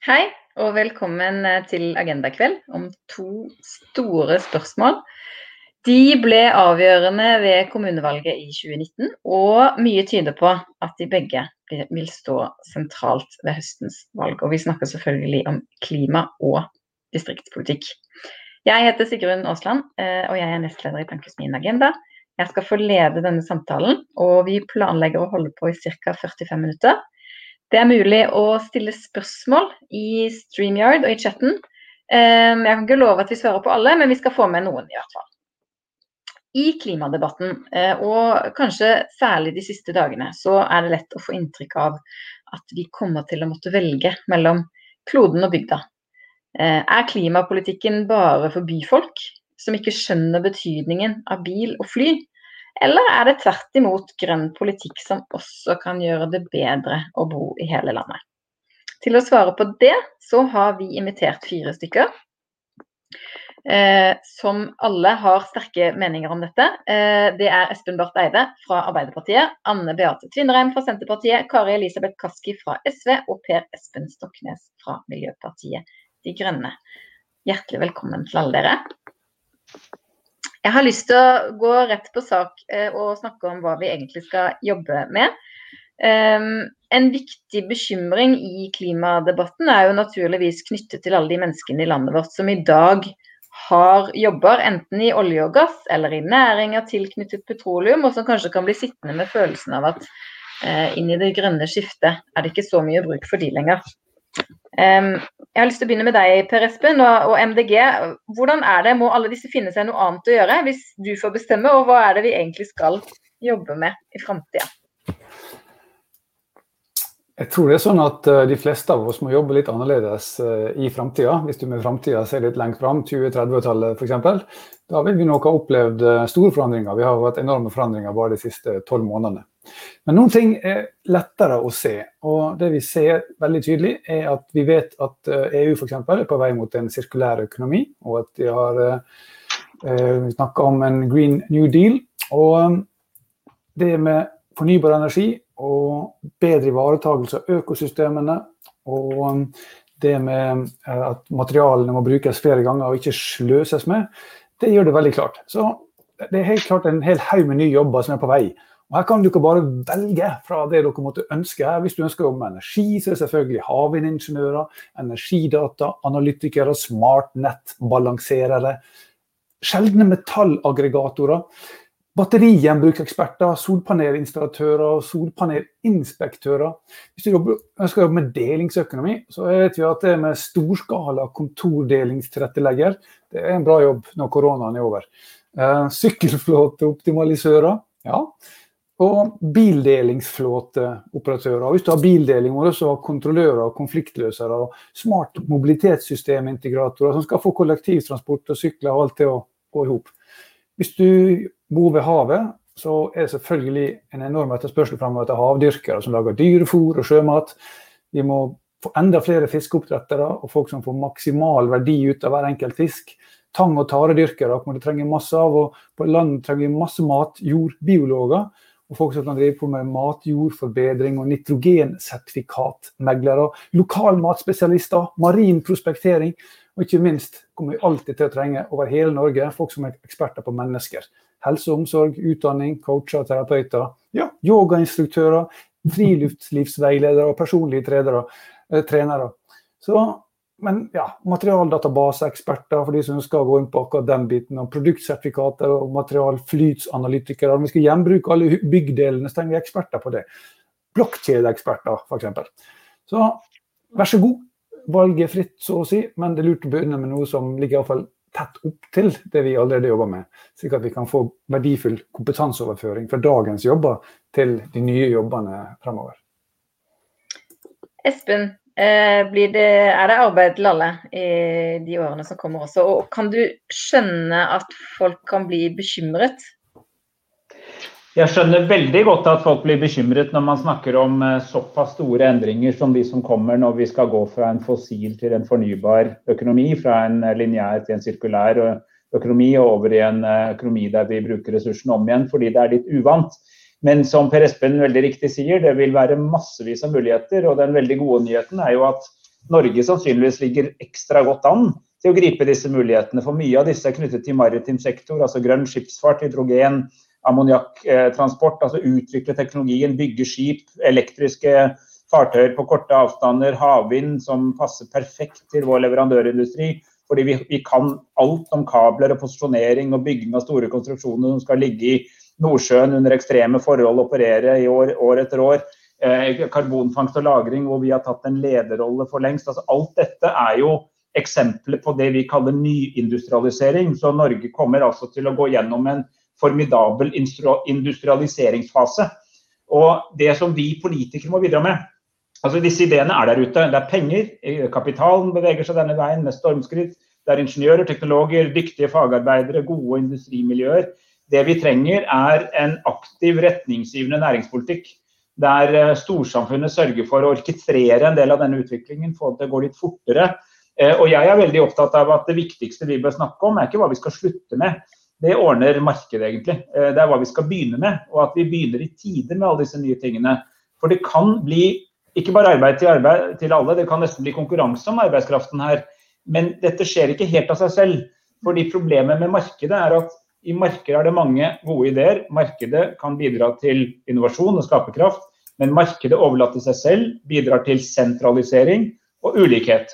Hei, og velkommen eh, til Agendakveld om to store spørsmål. De ble avgjørende ved kommunevalget i 2019, og mye tyder på at de begge vil stå sentralt ved høstens valg. Og vi snakker selvfølgelig om klima og distriktspolitikk. Jeg heter Sigrun Aasland, eh, og jeg er nestleder i Plankes Min Agenda. Jeg skal få lede denne samtalen, og vi planlegger å holde på i ca. 45 minutter. Det er mulig å stille spørsmål i StreamYard og i chatten. Ehm, jeg kan ikke love at vi svarer på alle, men vi skal få med noen i hvert fall. I klimadebatten, eh, og kanskje særlig de siste dagene, så er det lett å få inntrykk av at vi kommer til å måtte velge mellom kloden og bygda. Eh, er klimapolitikken bare for byfolk, som ikke skjønner betydningen av bil og fly? Eller er det tvert imot grønn politikk som også kan gjøre det bedre å bo i hele landet? Til å svare på det, så har vi invitert fire stykker. Eh, som alle har sterke meninger om dette. Eh, det er Espen Barth Eide fra Arbeiderpartiet, Anne Beate Tvinnereim fra Senterpartiet, Kari Elisabeth Kaski fra SV og Per Espen Stoknes fra Miljøpartiet De Grønne. Hjertelig velkommen til alle dere. Jeg har lyst til å gå rett på sak eh, og snakke om hva vi egentlig skal jobbe med. Um, en viktig bekymring i klimadebatten er jo naturligvis knyttet til alle de menneskene i landet vårt som i dag har jobber enten i olje og gass eller i næringer tilknyttet petroleum, og som kanskje kan bli sittende med følelsen av at uh, inn i det grønne skiftet er det ikke så mye bruk for de lenger. Jeg har lyst til å begynne med deg, Per Espen og, og, MDG. Hvordan er det, Må alle disse finne seg noe annet å gjøre hvis du får bestemme, og hva er det vi egentlig skal jobbe med i framtida? Jeg tror det er sånn at uh, de fleste av oss må jobbe litt annerledes uh, i framtida. Hvis du med framtida ser litt lengt fram, 2030-tallet f.eks., da vil vi nok ha opplevd uh, store forandringer. Vi har hatt enorme forandringer bare de siste tolv månedene. Men noen ting er lettere å se. Og det vi ser veldig tydelig, er at vi vet at EU eh, e f.eks. er på vei mot en sirkulær økonomi, og at de har eh, snakka om en green new deal. Og um, det med fornybar energi og bedre ivaretakelse av økosystemene og det med eh, at materialene må brukes flere ganger og ikke sløses med, det gjør det veldig klart. Så det er helt klart en hel haug med nye jobber som er på vei. Og Her kan dere bare velge fra det dere måtte ønske. Hvis du ønsker å jobbe med energi, så er det selvfølgelig havvindingeniører, energidata, analytikere, smartnettbalanserere, sjeldne metallaggregatorer, batterigjenbrukseksperter, solpanelinstallatører, solpanelinspektører. Hvis du ønsker å jobbe med delingsøkonomi, så vet vi at det med storskala kontordelingstrettelegger, det er en bra jobb når koronaen er over. Eh, sykkelflåteoptimalisører, ja og bildelingsflåteoperatører. Hvis du har bildeling, må du også ha kontrollører, konfliktløsere og smart mobilitetssystemintegratorer som skal få kollektivtransport og sykler og alt det å gå i hop. Hvis du bor ved havet, så er det selvfølgelig en enorm etterspørsel fremover etter havdyrkere som lager dyrefôr og sjømat. Vi må få enda flere fiskeoppdrettere og folk som får maksimal verdi ut av hver enkelt fisk. Tang- og taredyrkere kommer til å trenge masse av, og på land trenger vi masse mat, jord, biologer og folk som kan drive på med matjordforbedring og nitrogensertifikatmeglere, lokalmatspesialister, marin prospektering. Og ikke minst kommer vi alltid til å trenge over hele Norge folk som er eksperter på mennesker. Helse og omsorg, utdanning, coacher, terapeuter, ja, yogainstruktører, friluftslivsveiledere og personlige. Eh, trenere. Så men ja, materialdatabaseeksperter for de som å gå inn på akkurat den biten. Og produktsertifikater og materialflytsanalytikere. Om vi skal gjenbruke alle byggdelene, så trenger vi eksperter på det. Blokkjedeeksperter, f.eks. Så vær så god. Valget er fritt, så å si, men det er lurt å begynne med noe som ligger i hvert fall tett opp til det vi allerede jobber med. Slik at vi kan få verdifull kompetanseoverføring fra dagens jobber til de nye jobbene fremover. Espen, det, er det arbeid til alle i de årene som kommer også? Og kan du skjønne at folk kan bli bekymret? Jeg skjønner veldig godt at folk blir bekymret når man snakker om eh, såpass store endringer som de som kommer når vi skal gå fra en fossil til en fornybar økonomi, fra en lineær til en sirkulær økonomi og over i en eh, økonomi der vi bruker ressursene om igjen fordi det er litt uvant. Men som Per Espen veldig riktig sier, det vil være massevis av muligheter. Og den veldig gode nyheten er jo at Norge sannsynligvis ligger ekstra godt an til å gripe disse mulighetene. For mye av disse er knyttet til maritim sektor, altså grønn skipsfart, hydrogen, ammoniakktransport. Altså utvikle teknologien, bygge skip, elektriske fartøyer på korte avstander, havvind som passer perfekt til vår leverandørindustri. Fordi vi, vi, kan alt om kabler og posisjonering og bygging av store konstruksjoner som skal ligge i Nordsjøen under ekstreme forhold, operere i år, år etter år. Eh, karbonfangst og -lagring hvor vi har tatt en lederrolle for lengst. Altså, alt dette er jo eksempler på det vi kaller nyindustrialisering. Så Norge kommer altså til å gå gjennom en formidabel industrialiseringsfase. Og det som vi politikere må bidra med, Altså Disse ideene er der ute. Det er penger. Eh, kapitalen beveger seg denne veien med stormskritt. Det er ingeniører, teknologer, dyktige fagarbeidere, gode industrimiljøer. Det vi trenger er en aktiv, retningsgivende næringspolitikk. Der eh, storsamfunnet sørger for å orkestrere en del av denne utviklingen, få det til å gå litt fortere. Eh, og jeg er veldig opptatt av at det viktigste vi bør snakke om, er ikke hva vi skal slutte med. Det ordner markedet, egentlig. Det er hva vi skal begynne med. Og at vi begynner i tide med alle disse nye tingene. For det kan bli ikke bare arbeid til, arbeid til alle, det kan nesten bli konkurranse om arbeidskraften her. Men dette skjer ikke helt av seg selv. Fordi problemet med markedet er at i markedet er det mange gode ideer. Markedet kan bidra til innovasjon og skaperkraft. Men markedet overlatt til seg selv bidrar til sentralisering og ulikhet.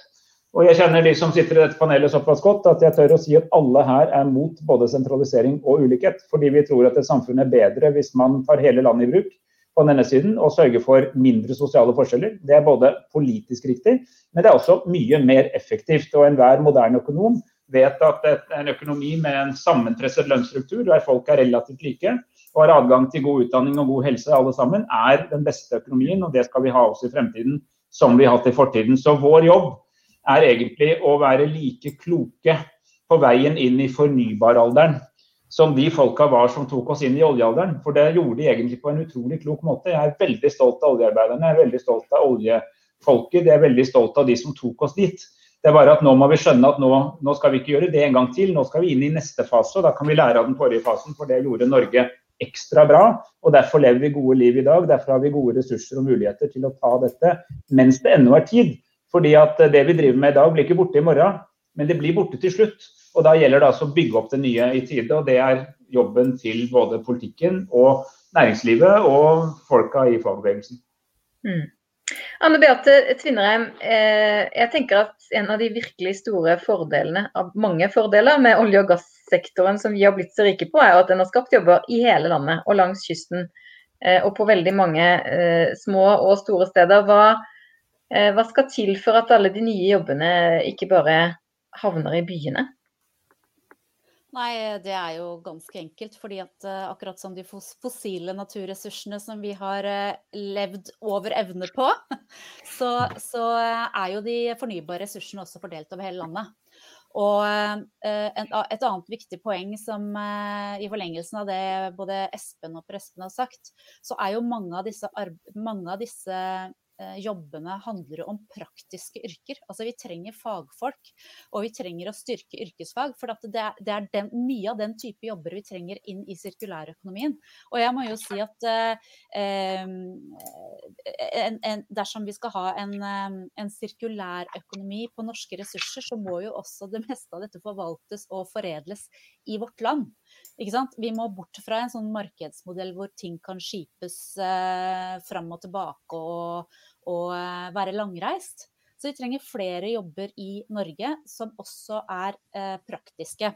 Og jeg kjenner de som sitter i dette panelet såpass godt at jeg tør å si at alle her er mot både sentralisering og ulikhet. Fordi vi tror at et samfunn er bedre hvis man tar hele landet i bruk på denne siden og sørger for mindre sosiale forskjeller. Det er både politisk riktig, men det er også mye mer effektivt. Og enhver moderne økonom vet at en økonomi med en sammenpresset lønnsstruktur, der folk er relativt like og har adgang til god utdanning og god helse alle sammen, er den beste økonomien. Og det skal vi ha også i fremtiden som vi har hatt i fortiden. Så vår jobb er egentlig å være like kloke på veien inn i fornybaralderen som de folka var som tok oss inn i oljealderen. For det gjorde de egentlig på en utrolig klok måte. Jeg er veldig stolt av oljearbeiderne, jeg er veldig stolt av oljefolket, jeg er veldig stolt av de som tok oss dit. Det er bare at nå må vi skjønne at nå, nå, skal vi ikke gjøre det en gang til. Nå skal vi inn i neste fase, og da kan vi lære av den forrige fasen. For det gjorde Norge ekstra bra. Og derfor lever vi gode liv i dag. Derfor har vi gode ressurser og muligheter til å ta dette mens det ennå er tid. Fordi at det vi driver med i dag blir ikke borte i morgen, men det blir borte til slutt. Og Da gjelder det altså å bygge opp det nye i tide. og Det er jobben til både politikken og næringslivet og folka i fagbevegelsen. Mm. Anne Beate Tvinnerheim, eh, jeg tenker at en av de virkelig store fordelene av mange fordeler med olje- og gassektoren som vi har blitt så rike på, er at den har skapt jobber i hele landet og langs kysten. Eh, og på veldig mange eh, små og store steder. Hva, hva skal til for at alle de nye jobbene ikke bare havner i byene? Nei, det er jo ganske enkelt. fordi at uh, akkurat som de fossile naturressursene som vi har uh, levd over evne på, så, så uh, er jo de fornybare ressursene også fordelt over hele landet. Og et annet viktig poeng som i forlengelsen av det både Espen og Per har sagt, så er jo mange av disse, mange av disse Eh, jobbene handler om praktiske yrker. Altså Vi trenger fagfolk, og vi trenger å styrke yrkesfag. For det er, det er den, mye av den type jobber vi trenger inn i sirkulærøkonomien. Og jeg må jo si at eh, en, en, dersom vi skal ha en, en sirkulærøkonomi på norske ressurser, så må jo også det meste av dette forvaltes og foredles i vårt land. Vi må bort fra en sånn markedsmodell hvor ting kan skipes eh, fram og tilbake og, og eh, være langreist. Så vi trenger flere jobber i Norge som også er eh, praktiske.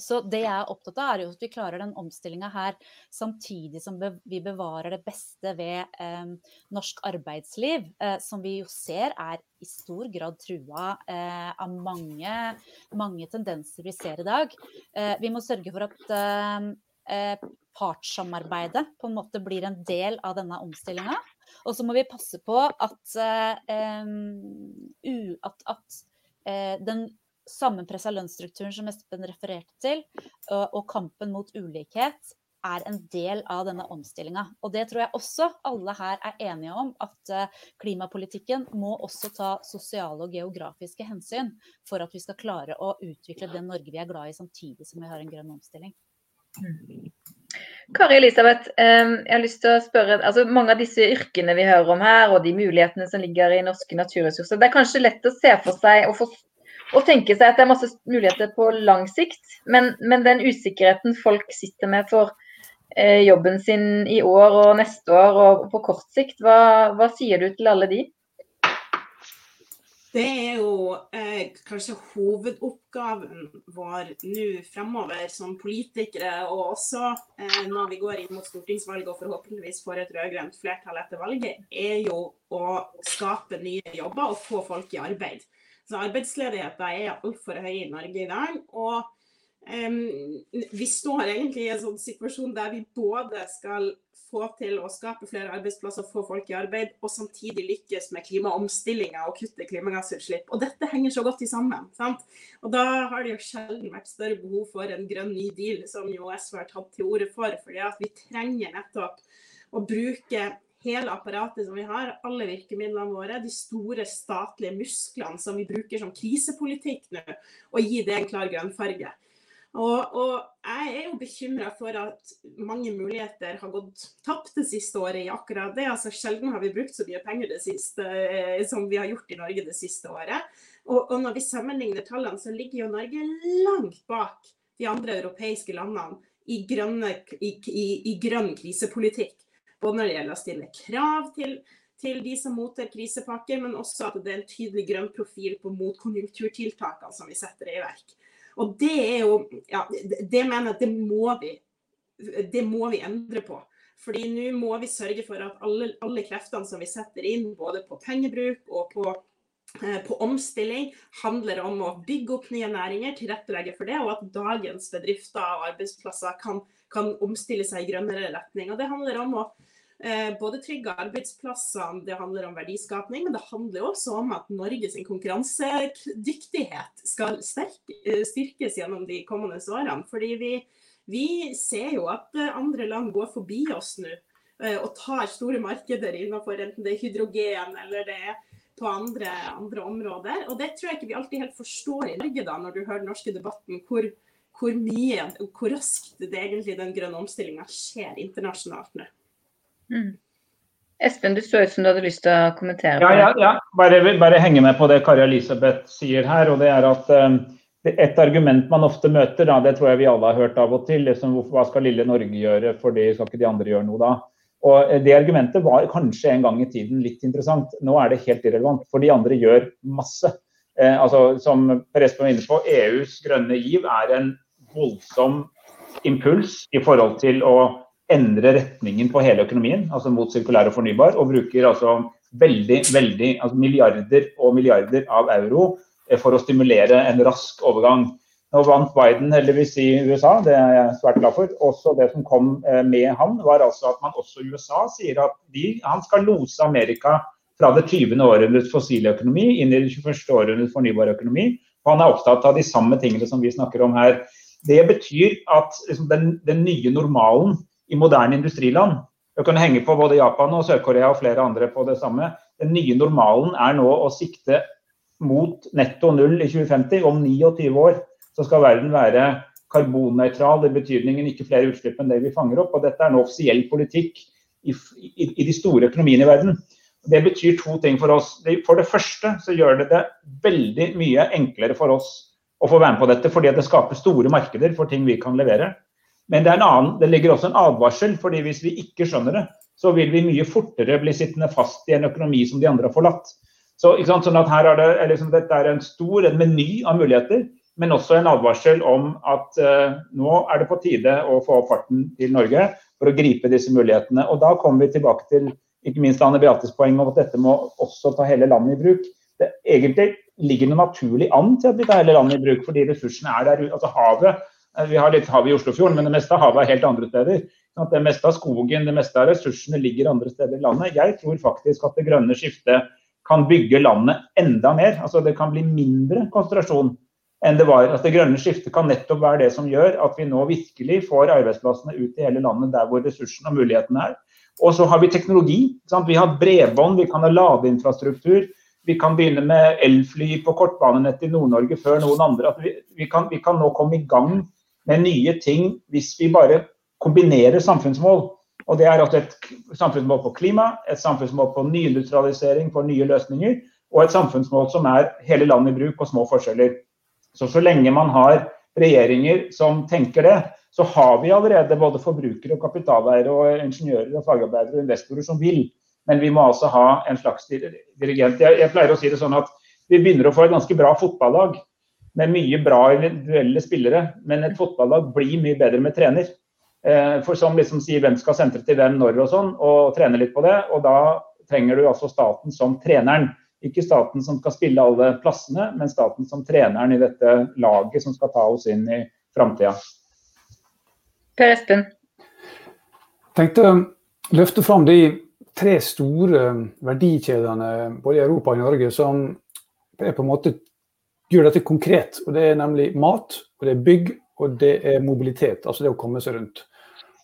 Så det jeg er opptatt av, er jo at vi klarer den omstillinga her samtidig som vi bevarer det beste ved eh, norsk arbeidsliv, eh, som vi jo ser er i stor grad trua eh, av mange, mange, tendenser vi ser i dag. Eh, vi må sørge for at eh, eh, partssamarbeidet på en måte blir en del av denne omstillinga. Og så må vi passe på at, at, at den sammenpressa lønnsstrukturen som Espen refererte til, og kampen mot ulikhet, er en del av denne omstillinga. Og det tror jeg også alle her er enige om, at klimapolitikken må også ta sosiale og geografiske hensyn for at vi skal klare å utvikle det Norge vi er glad i, samtidig som vi har en grønn omstilling. Kari Elisabeth, jeg har lyst til å spørre, altså Mange av disse yrkene vi hører om her, og de mulighetene som ligger i norske naturressurser, det er kanskje lett å se for seg og, for, og tenke seg at det er masse muligheter på lang sikt, men, men den usikkerheten folk sitter med for eh, jobben sin i år og neste år og på kort sikt, hva, hva sier du til alle de? Det er jo eh, kanskje hovedoppgaven vår nå fremover som politikere, og også eh, når vi går inn mot stortingsvalget og forhåpentligvis får et rød-grønt flertall etter valget, er jo å skape nye jobber og få folk i arbeid. Så Arbeidsledigheten er altfor høy i Norge i dag. og um, Vi står egentlig i en sånn situasjon der vi både skal få til å skape flere arbeidsplasser, få folk i arbeid, og samtidig lykkes med klimaomstillinga og kutte klimagassutslipp. Og dette henger så godt i sammen. Sant? Og da har det jo sjelden vært større behov for en grønn ny deal, som jo SV har tatt til orde for. fordi vi trenger nettopp å bruke hele apparatet som vi har, alle virkemidlene våre, de store statlige musklene som vi bruker som krisepolitikk nå, og gi det en klar grønn farge. Og, og, jeg er jo bekymra for at mange muligheter har gått tapt det siste året i akkurat det. Altså Sjelden har vi brukt så mye penger det siste, eh, som vi har gjort i Norge det siste året. Og, og når vi sammenligner tallene, så ligger jo Norge langt bak de andre europeiske landene i, grønne, i, i, i grønn krisepolitikk. Både når det gjelder å stille krav til, til de som mottar krisepakker, men også at det er en tydelig grønn profil på motkonjunkturtiltakene som vi setter i verk. Og det er jo ja, Det mener jeg det må vi det må vi endre på. Fordi nå må vi sørge for at alle, alle, kreftene som vi setter inn, både på pengebruk og på, eh, på, omstilling, handler om å bygge opp nye næringer, tilrettelegge for det, og at dagens bedrifter og arbeidsplasser kan, kan omstille seg i grønnere retning. Og Det handler om å både trygge arbeidsplasser, det handler om verdiskapning, men det handler også om at Norges konkurransedyktighet skal eh, styrkes gjennom de kommende årene. Fordi vi, vi ser jo at eh, andre land går forbi oss nå og tar store markeder innenfor enten det er hydrogen eller det er på andre, andre, områder. Og det tror jeg ikke vi alltid helt forstår i Norge, da, når du hører den norske debatten, hvor, hvor mye, hvor raskt det egentlig den grønne omstillinga skjer internasjonalt nå. Mm. Espen, du så ut som du hadde lyst til å kommentere. Ja, ja, ja. Bare, bare, henge med på det Kari Elisabeth sier her. og det er at um, Et argument man ofte møter, da, det tror jeg vi alle har hørt av og til, liksom, hva skal lille Norge gjøre, for det skal ikke de andre gjøre noe da? Og Det argumentet var kanskje en gang i tiden litt interessant. Nå er det helt irrelevant, for de andre gjør masse. Eh, altså, som Per Espen var inne på, EUs grønne giv er en voldsom impuls i forhold til å endre retningen på hele økonomien, altså mot sirkulær og fornybar, og bruker altså veldig, veldig altså milliarder og milliarder av euro eh, for å stimulere en rask overgang. Nå vant Biden heldigvis i USA, det er jeg svært glad for. Også det som kom eh, med han, var altså at man også i USA sier at de, han skal lose Amerika fra det 20. århundrets fossile økonomi inn i det 21. århundrets fornybare økonomi. Og han er opptatt av de samme tingene som vi snakker om her. Det betyr at liksom, den, den nye normalen i moderne industriland. Du kan henge på både Japan og Sør-Korea og flere andre på det samme. Den nye normalen er nå å sikte mot netto null i 2050. Om 29 år så skal verden være karbonnøytral, i betydningen ikke flere utslipp enn det vi fanger opp. og Dette er nå offisiell politikk i, i, i de store økonomiene i verden. Det betyr to ting for oss. For det første så gjør det det veldig mye enklere for oss å få være med på dette, fordi det skaper store markeder for ting vi kan levere. Men det, annen, det, ligger også en advarsel, fordi hvis vi ikke skjønner det, så vil vi mye fortere bli sittende fast i en økonomi som de andre har forlatt. Så, sånn at her er det, liksom, Dette er en stor en meny av muligheter, men også en advarsel om at eh, nå er det på tide å få opp farten til Norge for å gripe disse mulighetene. Og Da kommer vi tilbake til ikke minst Anne Beates poeng om at dette må også ta hele landet i bruk. Det egentlig ligger noe naturlig an til at vi tar hele landet i bruk, fordi ressursene er der. altså Havet vi har litt hav i Oslofjorden, men det meste av havet er helt andre steder. Det meste av skogen, det meste av ressursene ligger andre steder i landet. Jeg tror faktisk at det grønne skiftet kan bygge landet enda mer. Altså Det kan bli mindre konsentrasjon enn det var. Altså Det grønne skiftet kan nettopp være det som gjør at vi nå virkelig får arbeidsplassene ut i hele landet der hvor ressursene og mulighetene er. Og så har vi teknologi. Sant? Vi har bredbånd, vi kan ha ladeinfrastruktur. Vi kan begynne med elfly på kortbanenettet i Nord-Norge før noen andre. Vi, vi, kan, vi kan nå komme i gang med nye ting hvis vi bare kombinerer samfunnsmål. Og Det er altså et samfunnsmål på klima, et samfunnsmål på nyindustrialisering for nye løsninger, og et samfunnsmål som er hele landet i bruk og små forskjeller. Så så lenge man har regjeringer som tenker det, så har vi allerede både forbrukere, og kapitaleiere, og ingeniører, og fagarbeidere og investorer som vil. Men vi må altså ha en slags dirigent. Jeg, jeg pleier å si det sånn at vi begynner å få et ganske bra fotballag med mye bra individuelle spillere, men et fotballag blir mye bedre med trener. Eh, for som liksom sier hvem skal sentre til hvem når og sånn, og trene litt på det. Og da trenger du altså staten som treneren. Ikke staten som skal spille alle plassene, men staten som treneren i dette laget som skal ta oss inn i framtida. Per Espen? tenkte å løfte fram de tre store verdikjedene både i Europa og i Norge som er på en måte gjør dette konkret. og Det er nemlig mat, og det er bygg og det er mobilitet. Altså det å komme seg rundt.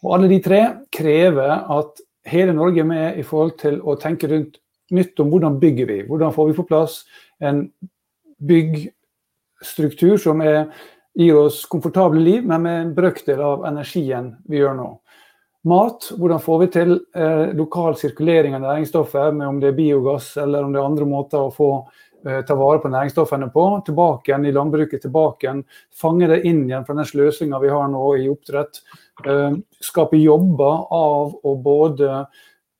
Og Alle de tre krever at hele Norge er med i forhold til å tenke rundt nytt om hvordan bygger vi. Hvordan får vi på plass en byggstruktur som er, gir oss komfortable liv, men med en brøkdel av energien vi gjør nå. Mat, hvordan får vi til eh, lokal sirkulering av næringsstoffer, om det er biogass eller om det er andre måter å få ta vare på næringsstoffene på. Tilbake igjen i landbruket, tilbake igjen. Fange det inn igjen fra den sløsinga vi har nå i oppdrett. Eh, skape jobber av å både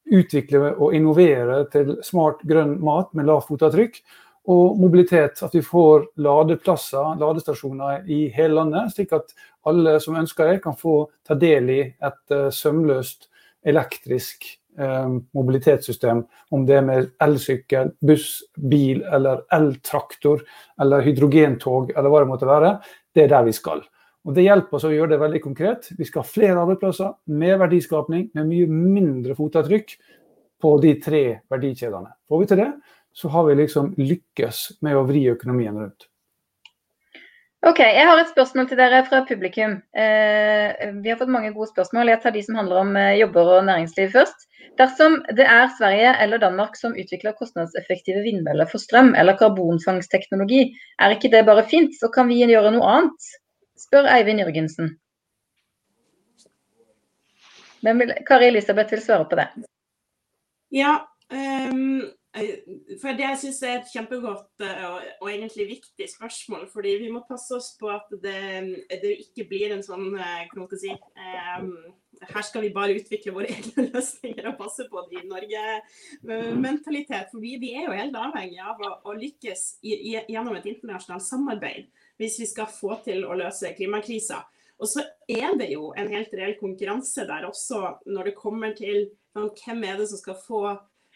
utvikle og innovere til smart grønn mat med lavt fotavtrykk. Og mobilitet, at vi får ladeplasser, ladestasjoner i hele landet, slik at alle som ønsker det, kan få ta del i et uh, sømløst elektrisk mobilitetssystem. Om det er med elsykkel, buss, bil eller eltraktor eller hydrogentog eller hva det måtte være. Det er der vi skal. Og Det hjelper oss å gjøre det veldig konkret. Vi skal ha flere arbeidsplasser, mer verdiskapning, med mye mindre fotavtrykk på de tre verdikjedene. Får vi til det, så har vi liksom lykkes med å vri økonomien rundt. Ok, Jeg har et spørsmål til dere fra publikum. Eh, vi har fått mange gode spørsmål. Jeg tar de som handler om eh, jobber og næringsliv først. Dersom det er Sverige eller Danmark som utvikler kostnadseffektive vindmøller for strøm eller karbonfangstteknologi, er ikke det bare fint? Så kan vi gjøre noe annet spør Eivind Jørgensen. Men Kari Elisabeth vil svare på det. Ja, um, for det jeg syns er et kjempegodt eh, og, og, egentlig viktig spørsmål. fordi vi må passe oss på at det, det ikke blir en sånn eh, hva si, um, her skal vi bare utvikle våre egne løsninger og passe på det i Norge-mentalitet. For vi, vi, er jo helt avhengig av å, å lykkes i, i, gjennom et internasjonalt samarbeid hvis vi skal få til å løse klimakrisa. Og så er det jo en helt reell konkurranse der også, når det kommer til hvem er det som skal få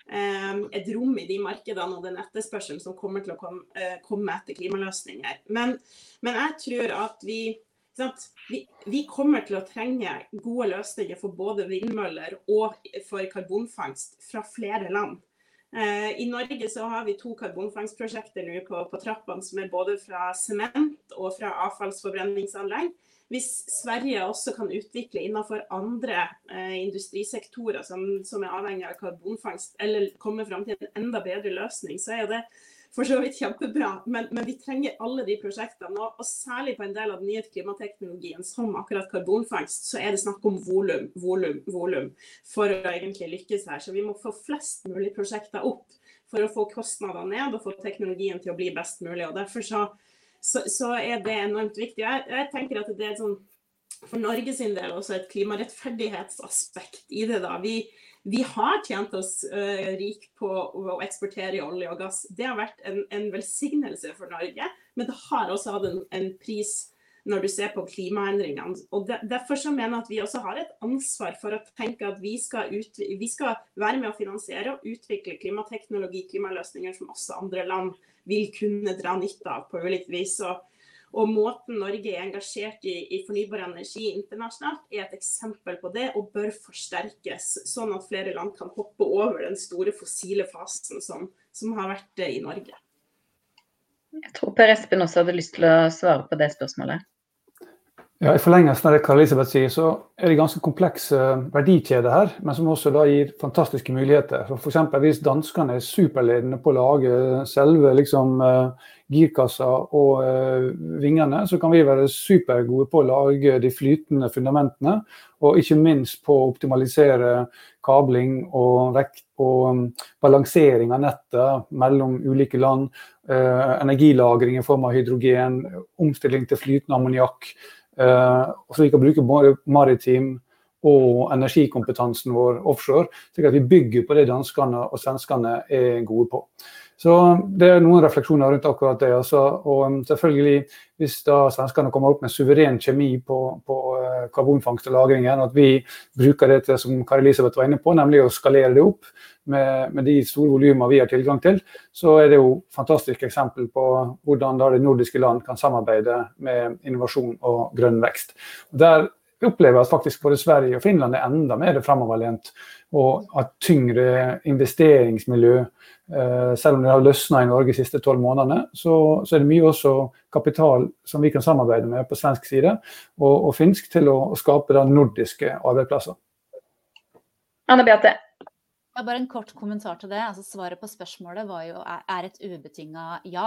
et rom i de markedene og den etterspørselen som kommer til å komme, eh, etter klimaløsninger. Men, men, jeg tror at vi, vi, vi kommer til å trenge gode løsninger for både vindmøller og for karbonfangst fra flere land. Eh, I Norge så har vi to karbonfangstprosjekter på, på trappene som er både fra sement og fra avfallsforbrenningsanlegg. Hvis Sverige også kan utvikle innenfor andre eh, industrisektorer som, som, er avhengig av karbonfangst, eller komme fram til en enda bedre løsning, så er det for så vidt kjempebra. Men, men, vi trenger alle de prosjektene. Og, og, særlig på en del av den nye klimateknologien som akkurat karbonfangst, så er det snakk om volum, volum, volum for å egentlig lykkes her. Så vi må få flest mulig prosjekter opp for å få kostnadene ned og få teknologien til å bli best mulig. og Derfor så, så, så er det enormt viktig. Jeg, jeg tenker at det er sånn for Norge sin del også et klimarettferdighetsaspekt i det. da. Vi, vi har tjent oss uh, rik på å eksportere olje og gass. Det har vært en, en velsignelse for Norge, men det har også hatt en, en pris når du ser på klimaendringene. Og de, Derfor så mener jeg at vi også har et ansvar for å tenke at vi skal, ut, vi skal være med å finansiere og utvikle klimateknologi, klimaløsninger som også andre land vil kunne dra nytte av på ulikt vis. Og og måten Norge er engasjert i, i, fornybar energi internasjonalt, er et eksempel på det, og bør forsterkes. Sånn at flere land kan hoppe over den store fossile fasen som, som har vært i Norge. Jeg tror Per Espen også hadde lyst til å svare på det spørsmålet. Ja, I forlengelsen av det Karl Elisabeth sier, så er det ganske komplekse verdikjeder her, men som også da gir fantastiske muligheter. For F.eks. hvis danskene er superledende på å lage selve liksom, uh, girkassa og uh, vingene, så kan vi være supergode på å lage de flytende fundamentene. Og ikke minst på å optimalisere kabling og, vekt, og um, balansering av nettet mellom ulike land. Uh, energilagring i form av hydrogen, omstilling til flytende ammoniakk. Eh, så vi kan bruke både maritim og energikompetansen vår offshore, slik at vi bygger på det danskene og svenskene er gode på. Så Det er noen refleksjoner rundt akkurat det. Altså. Og um, selvfølgelig, hvis da svenskene kommer opp med suveren kjemi på, på karbonfangst og -lagringen, at vi bruker det til som Kari Elisabeth var inne på, nemlig å skalere det opp med, med de store volumene vi har tilgang til, så er det jo fantastisk eksempel på hvordan da det nordiske land kan samarbeide med innovasjon og grønn vekst. Der opplever at faktisk både Sverige og Finland er enda mer framoverlent. Og at tyngre investeringsmiljø Eh, selv om det har løsna i Norge de siste tolv månedene, så, så, er det mye også kapital som vi kan samarbeide med på svensk side og, og finsk til å, å skape da nordiske arbeidsplasser. Anne Beate. Ja, bare en kort kommentar til det. Altså, svaret på spørsmålet var jo er et ubetinga ja.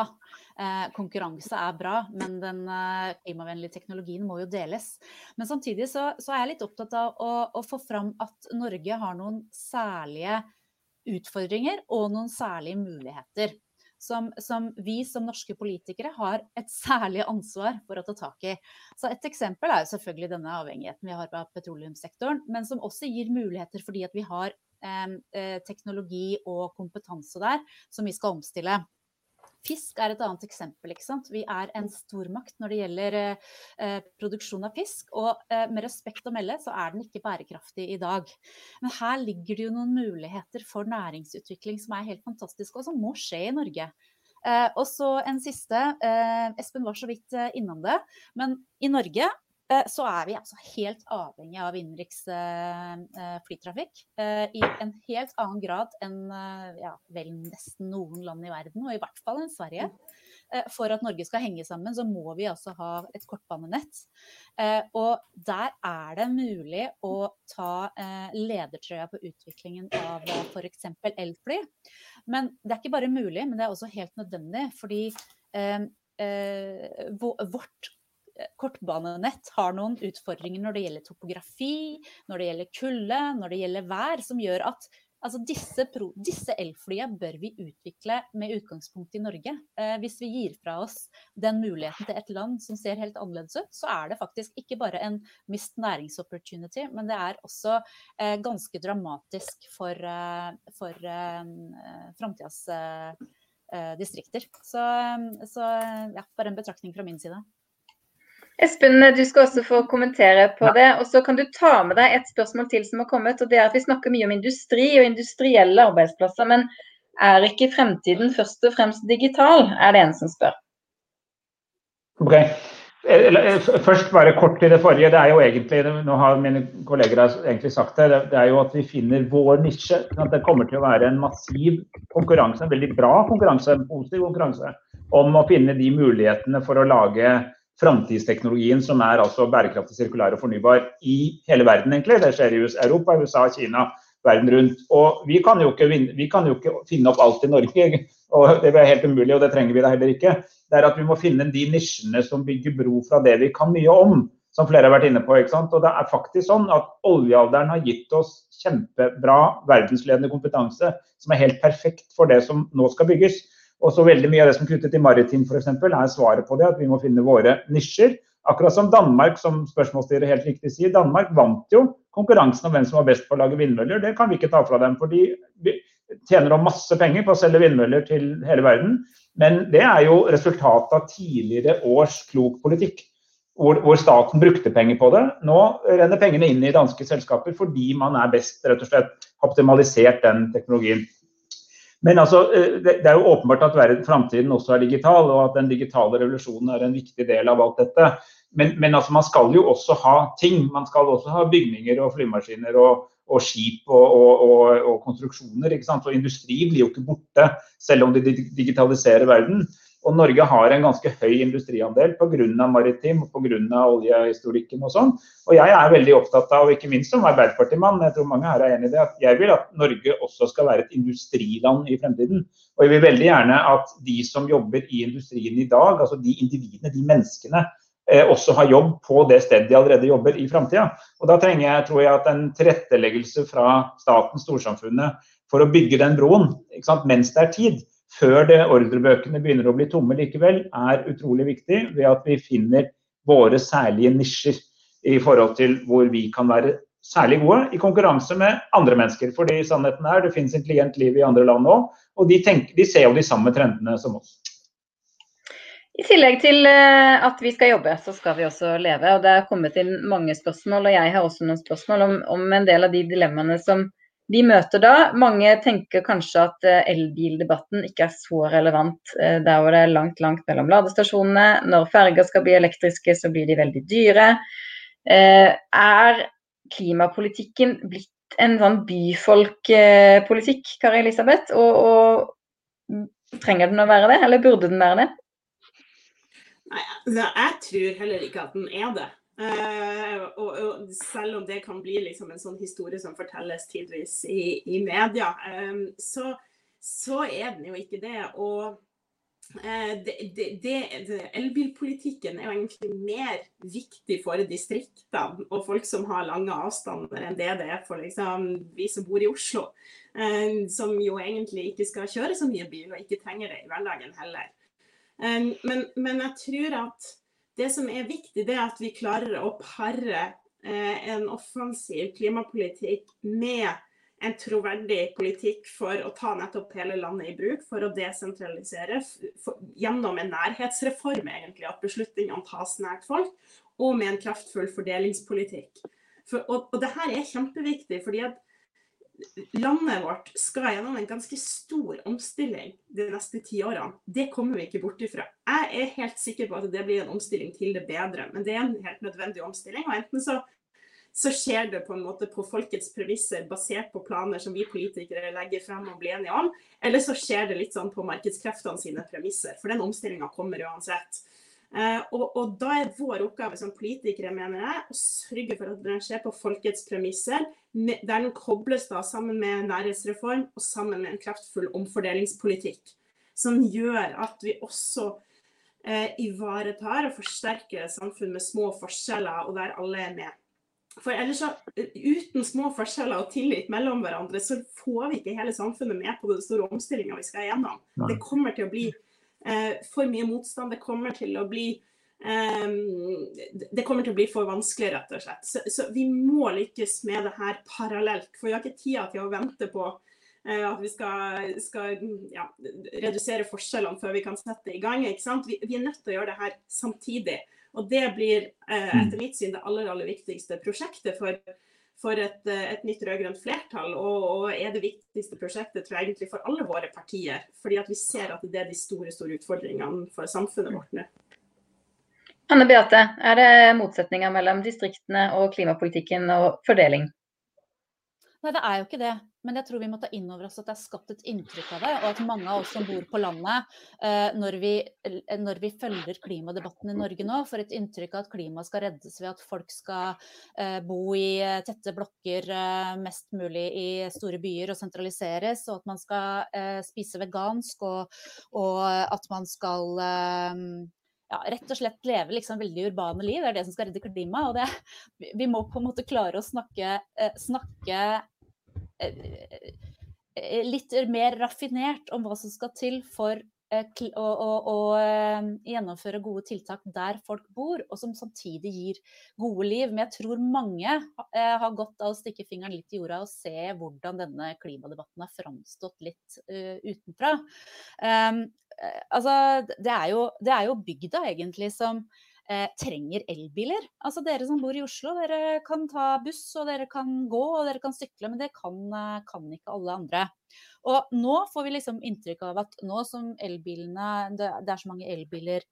Eh, konkurranse er bra, men den eh, klimavennlige teknologien må jo deles. Men samtidig så, så er jeg litt opptatt av å, å få fram at Norge har noen særlige utfordringer og noen særlige muligheter. Som, som, vi som norske politikere har et særlig ansvar for å ta tak i. Så Et eksempel er jo selvfølgelig denne avhengigheten vi har av petroleumssektoren, men som også gir muligheter fordi at vi har teknologi og kompetanse der som vi skal omstille. Fisk er et annet eksempel. ikke sant? Vi er en stormakt når det gjelder eh, produksjon av fisk. Og eh, med respekt å melde så er den ikke bærekraftig i dag. Men her ligger det jo noen muligheter for næringsutvikling som er helt fantastiske, og som må skje i Norge. Eh, og så en siste. Eh, Espen var så vidt eh, innom det. Men i Norge Eh, så er vi altså helt avhengig av innenriks eh, eh, flytrafikk. I en helt annen grad enn ja, vel nesten noen land i verden, og i hvert fall enn Sverige. For at Norge skal henge sammen, så må vi altså ha et kortbanenett. Og der er det mulig å ta ledertrøya på utviklingen av f.eks. elfly. Men det er ikke bare mulig, men det er også helt nødvendig. Fordi vårt kortbanenett har noen utfordringer når det gjelder topografi, når det gjelder kulde, når det gjelder vær, som gjør at altså disse, disse elflyene bør vi utvikle med utgangspunkt i Norge. Eh, hvis vi gir fra oss den muligheten til et land som ser helt annerledes ut, så er det faktisk ikke bare en mist næringsopportunity, men det er også eh, ganske dramatisk for, eh, for eh, framtidas eh, eh, distrikter. Så, så ja, bare en betraktning fra min side. Espen, du skal også få kommentere på det. Og så kan du ta med deg et spørsmål til som har kommet. og det er at Vi snakker mye om industri og industrielle arbeidsplasser. Men er ikke fremtiden først og fremst digital, er det en som spør. Ok. Først bare kort til det forrige. det er jo egentlig, Nå har mine kolleger egentlig sagt det. Det er jo at vi finner vår nisje. at Det kommer til å være en massiv konkurranse, en veldig bra konkurranse, en positiv konkurranse, om å finne de mulighetene for å lage framtidsteknologien som er altså bærekraftig, sirkulær og fornybar i hele verden, egentlig. Det skjer i Europa, USA, Kina, verden rundt. Og vi kan, jo ikke, vi kan jo ikke finne opp alt i Norge, og det er helt umulig, og det trenger vi da heller ikke. Det er at vi må finne de nisjene som bygger bro fra det vi kan mye om, som flere har vært inne på. ikke sant? Og det er faktisk sånn at oljealderen har gitt oss kjempebra verdensledende kompetanse som er helt perfekt for det som nå skal bygges. Og så veldig mye av det som er knyttet til maritim f.eks. er svaret på det, at vi må finne våre nisjer. Akkurat som Danmark, som spørsmålsstilleren helt riktig sier. Danmark vant jo konkurransen om hvem som var best på å lage vindmøller. Det kan vi ikke ta fra dem, for de tjener masse penger på å selge vindmøller til hele verden. Men det er jo resultatet av tidligere års klok politikk. Hvor, hvor, staten brukte penger på det. Nå renner pengene inn i danske selskaper fordi man er best, rett og slett, optimalisert den teknologien. Men altså, eh, det er jo åpenbart at framtiden også er digital, og at den digitale revolusjonen er en viktig del av alt dette. Men, men altså, man skal jo også ha ting. Man skal også ha bygninger og flymaskiner og, og skip og, og, og konstruksjoner. Og industri blir jo ikke borte, selv om de digitaliserer verden. Og Norge har en ganske høy industriandel pga. maritim og pga. oljehistorikken og sånn. Og jeg er veldig opptatt av, ikke minst som Arbeiderpartimann, jeg tror mange her er enig i det, at jeg vil at Norge også skal være et industriland i fremtiden. Og jeg vil veldig gjerne at de som jobber i industrien i dag, altså de individene, de menneskene, eh, også har jobb på det stedet de allerede jobber i framtida. Og da trenger jeg, tror jeg, at en tilretteleggelse fra staten, storsamfunnet, for å bygge den broen mens det er tid, før det ordrebøkene begynner å bli tomme likevel, er utrolig viktig ved at vi finner våre særlige nisjer i forhold til hvor vi kan være særlig gode i konkurranse med andre mennesker. Fordi sannheten er det finnes intelligent liv i andre land òg, og de, tenker, de ser jo de samme trendene som oss. I tillegg til eh, at vi skal jobbe, så skal vi også leve. og Det er kommet inn mange spørsmål, og jeg har også noen spørsmål om, om en del av de dilemmaene som vi møter da. Mange tenker kanskje at eh, elbildebatten ikke er så relevant eh, der hvor det er langt, langt mellom ladestasjonene. Når ferger skal bli elektriske, så blir de veldig dyre. Eh, er klimapolitikken blitt en sånn byfolkpolitikk, Kari Elisabeth? Og, og trenger den å være det, eller burde den være det? Nei, altså, jeg tror heller ikke at den er det. Uh, og, og, selv om det kan bli liksom en sånn historie som fortelles tidvis i, i media, um, så, så, er den jo ikke det. Og uh, det, det, det, elbilpolitikken er jo egentlig mer viktig for distriktene og folk som har lange avstander, enn det det er for liksom, vi som bor i Oslo. Uh, som jo egentlig ikke skal kjøre så mye bil, og ikke trenger det i hverdagen heller. Um, men, men jeg tror at det som er viktig, det er at vi klarer å pare eh, en offensiv klimapolitikk med en troverdig politikk for å ta nettopp hele landet i bruk, for å desentralisere for, gjennom en nærhetsreform, egentlig, at beslutningene tas nært folk, og med en kraftfull fordelingspolitikk. For, og, og det her er kjempeviktig, fordi at landet vårt skal gjennom en ganske stor omstilling de neste ti årene. Det kommer vi ikke bort ifra. Jeg er helt sikker på at det blir en omstilling til det bedre, men det er en helt nødvendig omstilling. og enten så, så skjer det på en måte på folkets premisser, basert på planer som vi politikere legger frem og blir enige om, eller så skjer det litt sånn på markedskreftene sine premisser. For den omstillinga kommer uansett. Uh, og, og, da er vår oppgave som politikere, mener jeg, å sørge for at den skjer på folkets premisser, der den kobles da sammen med nærhetsreform og sammen med en kraftfull omfordelingspolitikk. Som gjør at vi også eh, ivaretar og forsterker samfunn med små forskjeller, og der alle er med. For ellers så, Uten små forskjeller og tillit mellom hverandre, så får vi ikke hele samfunnet med på den store omstillinga vi skal gjennom. Det kommer til å bli Eh, for mye motstand. Det kommer til å bli um, det kommer til å bli for vanskelig, rett og slett. Så, så, vi må lykkes med det her parallelt. For vi har ikke tida til å vente på uh, at vi skal, skal ja, redusere forskjellene før vi kan sette i gang. Vi, vi, er nødt til å gjøre det her samtidig. Og det blir uh, etter mitt syn det aller, aller viktigste prosjektet for for et, eh, et nytt rød-grønt flertall, og, og, er det viktigste prosjektet tror jeg egentlig for alle våre partier. Fordi at vi ser at det er de store store utfordringene for samfunnet vårt nå. Anne Beate, er det motsetninger mellom distriktene og klimapolitikken og fordeling? Nei, det er jo ikke det. Men jeg tror vi må ta inn over oss at det er skapt et inntrykk av det. Og at mange av oss som bor på landet, eh, når vi, når vi følger klimadebatten i Norge nå, får et inntrykk av at klimaet skal reddes ved at folk skal eh, bo i eh, tette blokker mest mulig i store byer og sentraliseres, og at man skal spise vegansk, og, og at man skal ja, rett og slett leve liksom veldig urbane liv. Det er det som skal redde klimaet. Og det, vi må på en måte klare å snakke, snakke Eh, eh, litt mer raffinert om hva som skal til for eh, å, å, å, gjennomføre gode tiltak der folk bor, og som samtidig gir gode liv. Men jeg tror mange har godt av å stikke fingeren litt i jorda og se hvordan denne klimadebatten har framstått litt uh, utenfra. Um, altså, det er, jo, det er jo bygda egentlig som eh, trenger elbiler. Altså Dere som bor i Oslo, dere kan ta buss og dere kan gå og dere kan sykle, men det kan, eh, kan ikke alle andre. Og nå får vi liksom inntrykk av at nå som elbilene Det, det er så mange elbiler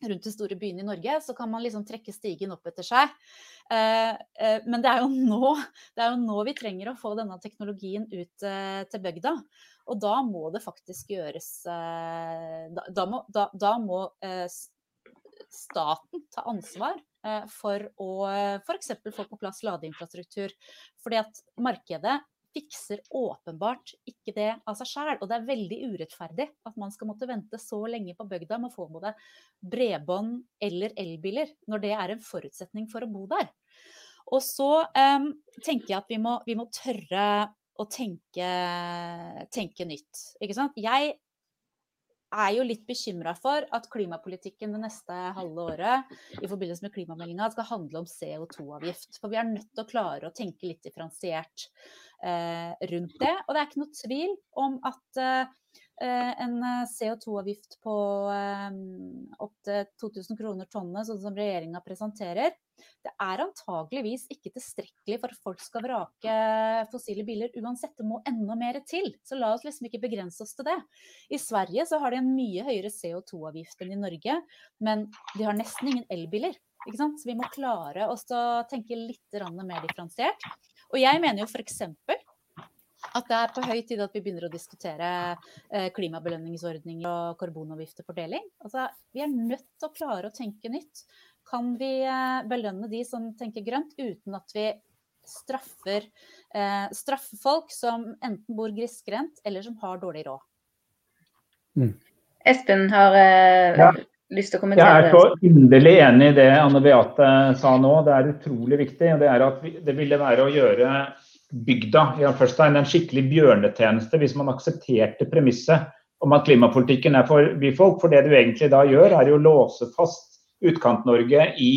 rundt de store byene i Norge, så kan man liksom trekke stigen opp etter seg. Eh, eh, men det er, nå, det er, jo nå, vi trenger å få denne teknologien ut til bygda. Og da må det faktisk gjøres Da, da må, da, da må staten ta ansvar for å f.eks. få på plass ladeinfrastruktur. Fordi at markedet fikser åpenbart ikke det av seg sjøl. Og det er veldig urettferdig at man skal måtte vente så lenge på bygda med å få både bredbånd eller elbiler, når det er en forutsetning for å bo der. Og så um, tenker jeg at vi må, vi må tørre å tenke, tenke nytt. Jeg er jo litt bekymra for at klimapolitikken det neste halve året i forbindelse med klimameldinga skal handle om CO2-avgift. For vi er nødt til å klare å tenke litt differensiert eh, rundt det. Og det er ikke noe tvil om at eh, en CO2-avgift på eh, opptil 2000 kroner tonnet, sånn som regjeringa presenterer, det er antageligvis ikke tilstrekkelig for at folk skal vrake fossile biler uansett. Det må enda mer til. Så la oss liksom ikke begrense oss til det. I Sverige så har de en mye høyere CO2-avgift enn i Norge, men de har nesten ingen elbiler. Så vi må klare oss å tenke litt mer differensiert. Og jeg mener jo f.eks. at det er på høy tid at vi begynner å diskutere eh, klimabelønningsordninger og karbonavgifterfordeling. Altså, vi er nødt til å klare å tenke nytt kan vi eh, belønne de som tenker grønt, uten at vi straffer, eh, straffer folk som enten bor grisgrendt eller som har dårlig råd. Mm. Espen har eh, ja. lyst til å kommentere. Jeg er så inderlig enig i det Anne Beate sa nå. Det er utrolig viktig. Det er at vi, det ville være å gjøre bygda ja, først en skikkelig bjørnetjeneste hvis man aksepterte premisset om at klimapolitikken er for byfolk. For det du egentlig da gjør, er jo å låse fast Utkant-Norge i,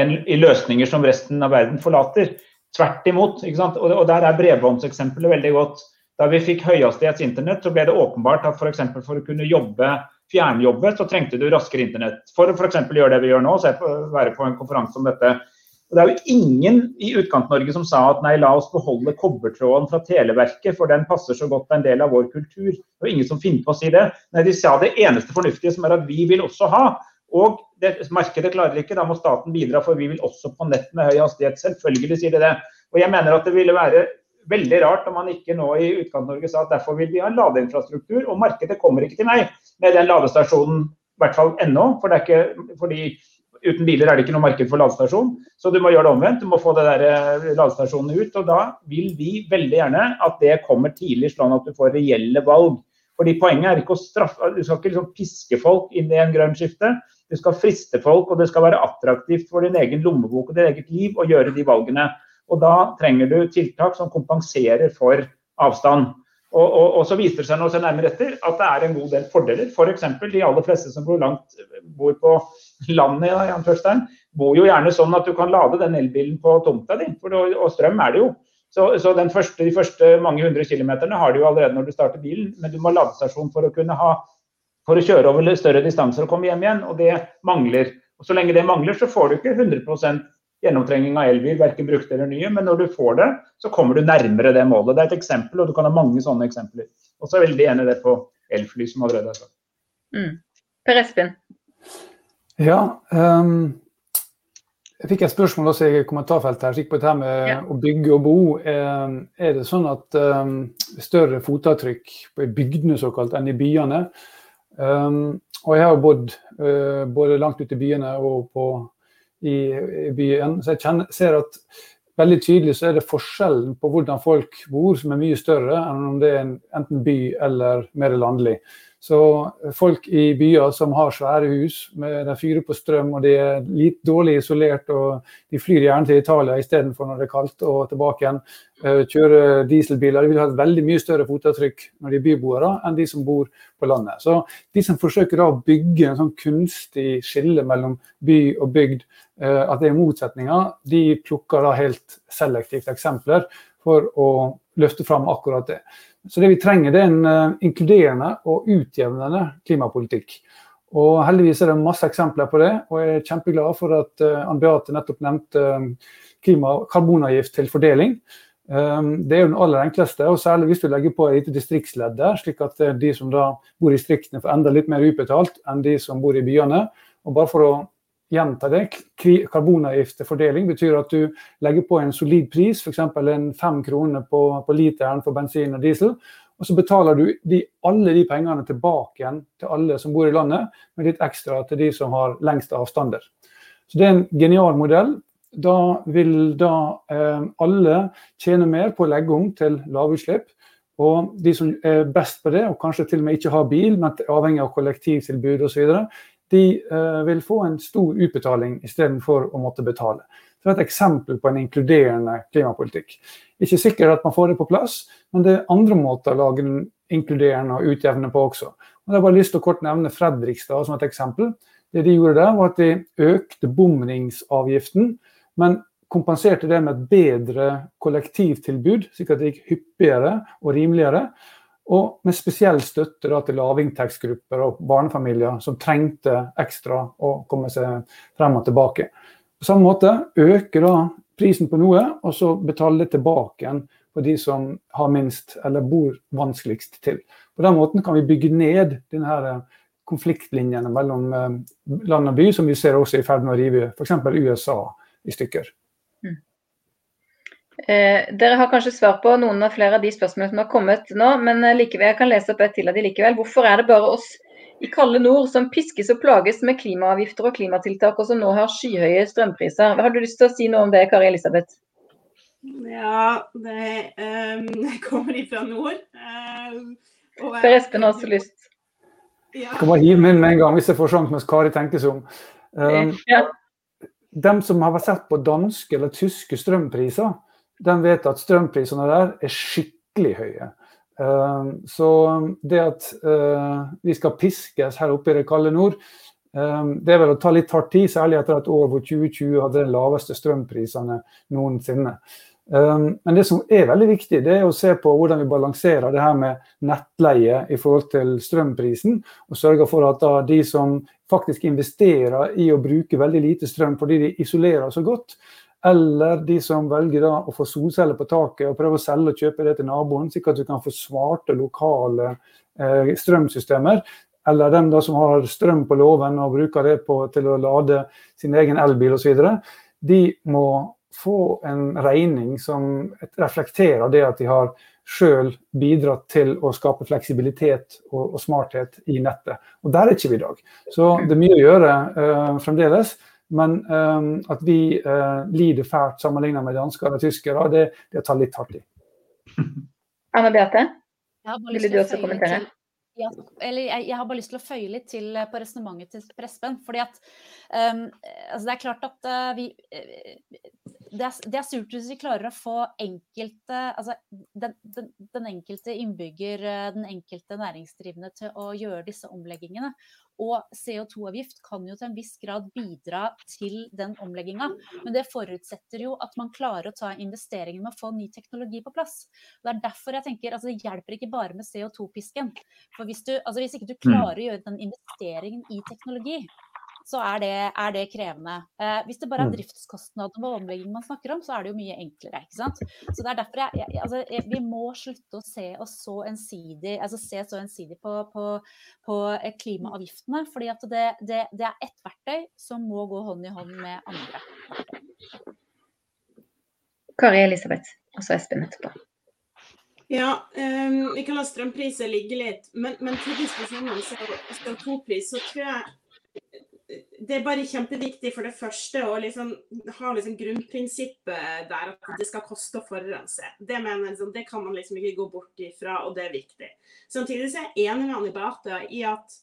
i, løsninger som resten av verden forlater. Tvert imot. Og, og, der er bredbåndseksempelet veldig godt. Da vi fikk høyhastighets internett, så ble det åpenbart at f.eks. For, for å kunne jobbe fjernjobbe, så trengte du raskere internett. For å f.eks. gjøre det vi gjør nå, så være på en konferanse om dette. Og Det er jo ingen i Utkant-Norge som sa at nei, la oss beholde kobbertråden fra Televerket, for den passer så godt på en del av vår kultur. Det er ingen som finner på å si det. Nei, De sa det eneste fornuftige, som er at vi vil også ha. Og det, markedet klarer ikke, da må staten bidra, for vi vil også på nett med høy hastighet. Selvfølgelig sier de det. Og jeg mener at det ville være veldig rart om man ikke nå i Utkant-Norge sa at derfor vil vi ha ladeinfrastruktur, og markedet kommer ikke til meg med den ladestasjonen, i hvert fall ennå. For det er ikke, fordi uten biler er det ikke noe marked for ladestasjon. Så du må gjøre det omvendt. Du må få det der eh, ladestasjonene ut. Og da vil vi veldig gjerne at det kommer tidlig, sånn at du får reelle valg. Fordi Poenget er ikke å straffe, du skal ikke liksom piske folk inn i en grønn skifte. Du skal friste folk, og det skal være attraktivt for din egen lommebok og ditt eget liv å gjøre de valgene. Og Da trenger du tiltak som kompenserer for avstand. Og, og, og så viser det seg når nærmere etter at det er en god del fordeler. F.eks. For de aller fleste som bor, langt, bor på landet, i bor jo gjerne sånn at du kan lade den elbilen på tomta di. For, og strøm er det jo. Så, så første, de første mange hundre kilometerne har du jo allerede når du starter bilen, men du må ha ladestasjon for å kunne ha for å kjøre over større distanser og komme hjem igjen, og det mangler. Og Så lenge det mangler, så får du ikke 100% gjennomtrenging av elbil, verken brukte eller nye, men når du får det, så kommer du nærmere det målet. Det er et eksempel, og du kan ha mange sånne eksempler. Og så er jeg veldig enig i det på elfly, som allerede er sagt. Mm. Per Espen? Ja, um, jeg fikk et spørsmål også i kommentarfeltet her, på dette med ja. å bygge og bo. Er det sånn at um, større fotavtrykk i bygdene såkalt enn i byene? Um, og jeg har bodd uh, både langt ute i byene og på, i, i, byen, så jeg kjenner, ser at veldig tydelig så er det forskjellen på hvordan folk bor som er mye større enn om det er en, enten by eller mer landlig. Så folk i byer som har svære hus, med de fyrer på strøm og de er litt dårlig isolert, og de flyr gjerne til Italia istedenfor når det er kaldt, og tilbake igjen. Eh, kjører dieselbiler. De vil ha et veldig mye større fotavtrykk når de er byboere enn de som bor på landet. Så de som forsøker å bygge en sånn kunstig skille mellom by og bygd, eh, at det er motsetninger, de plukker da helt selektivt eksempler for å løfte fram akkurat det. Så det vi trenger, det er en uh, inkluderende og utjevnende klimapolitikk. Og heldigvis er det masse eksempler på det, og jeg er kjempeglad for at uh, Ann Beate nettopp nevnte klima- klima, karbonavgift til fordeling. Det er jo den aller enkleste, og særlig hvis du legger på et lite distriktsledd der, slik at de som da bor i distriktene får enda litt mer utbetalt enn de som bor i byene. Og bare for å gjenta det, karbonavgiftsfordeling betyr at du legger på en solid pris, f.eks. en fem kroner på, på literen for bensin og diesel. Og så betaler du de, alle de pengene tilbake igjen til alle som bor i landet, med litt ekstra til de som har lengst avstander. Så Det er en genial modell. Da vil da eh, alle tjene mer på å legge om til lavutslipp. Og de som er best på det, og kanskje til og med ikke har bil, men avhengig av kollektivtilbud osv., de eh, vil få en stor utbetaling istedenfor å måtte betale. Så det er et eksempel på en inkluderende klimapolitikk. Ikke sikkert at man får det på plass, men det er andre måter å lage den inkluderende og utjevne på også. Og jeg har bare lyst til å kort nevne Fredrikstad som et eksempel. Det de gjorde der, var at de økte bomringsavgiften, men kompenserte det med et bedre kollektivtilbud, slik at det gikk hyppigere og rimeligere. Og med spesiell støtte da, til lavinntektsgrupper og barnefamilier som trengte ekstra å komme seg frem og tilbake. På samme måte øker da prisen på noe, og så betaler det tilbake igjen på de som har minst eller bor vanskeligst til. På den måten kan vi bygge ned denne konfliktlinjene mellom eh, land og by, som vi ser også i ferd med å rive f.eks. USA i stykker. Eh, dere har kanskje svar på noen av flere av de spørsmålene som har kommet nå, men eh, likevel, jeg kan lese opp et til av de likevel. Hvorfor er det bare oss i kalde nord som piskes og plages med klimaavgifter og klimatiltak, og som nå har skyhøye strømpriser? Har du lyst til å si noe om det, Kari Elisabeth? Ja, det um, kommer ifra nord. Um, per Espen har også lyst. Ja. Jeg kan bare hive meg inn med en gang hvis jeg får sjansen mens Kari tenker seg om. Um, ja. De som har sett på danske eller tyske strømpriser, de vet at strømprisene der er skikkelig høye. Ehm, så det at eh, vi skal piskes her oppe i det kalde nord, ehm, det er vel å ta litt hardt tid, særlig etter et år hvor 2020 hadde de laveste strømprisene noensinne. Ehm, men det som er veldig viktig, det er å se på hvordan vi balanserer det her med nettleie i forhold til strømprisen, og sørger for at de som faktisk investerer i å bruke veldig lite strøm fordi de isolerer så godt, eller de som velger da å få solceller på taket og prøve å selge og kjøpe det til naboen, slik at du kan få svarte lokale eh, strømsystemer. Eller dem da som har strøm på låven og bruker det på, til å lade sin egen elbil osv. De må få en regning som reflekterer det at de har sjøl bidratt til å skape fleksibilitet og, og, smarthet i nettet. Og Der er ikke vi i dag. Så det er mye å gjøre eh, fremdeles. Men um, at vi uh, lider fælt sammenlignet med dansker og tyskere, det, det tar litt hardt i. Anna Beate, ville du også kommentere? Til, ja, eller jeg, jeg, har bare lyst til å føye litt til eh, på resonnementet til Prespen. fordi at um, altså Det er klart at uh, vi det er, det er, surt hvis vi klarer å få enkelte, altså den, den, den, enkelte innbygger, den enkelte næringsdrivende til å gjøre disse omleggingene. Og CO2-avgift kan jo til en viss grad bidra til den omlegginga. Men det forutsetter jo at man klarer å ta investeringen med å få ny teknologi på plass. Det er derfor jeg tenker altså det hjelper ikke bare med CO2-pisken. For hvis, du, altså hvis ikke du mm. klarer å gjøre den investeringen i teknologi, så er det, er det krevende. Eh, hvis det bare er mm. driftskostnadene ved omlegging man snakker om, så er det jo mye enklere. ikke sant? Så det er derfor jeg, jeg, altså, jeg, Vi må slutte å se oss så ensidig, altså se så ensidig på, på, på eh, klimaavgiftene. fordi at det, det, det er ett verktøy som må gå hånd i hånd med andre verktøy. Kari Elisabeth, og så Espen etterpå. Ja, um, vi kan la strømpriser ligge litt. Men, men til diskusjonen om CO2-pris, så tror jeg det er bare kjempeviktig for det første å liksom, ha liksom grunnprinsippet der at det skal koste å forurense. Det, mener, liksom, det kan man liksom ikke gå bort ifra, og det er viktig. Samtidig er jeg enig med Anni Beate i at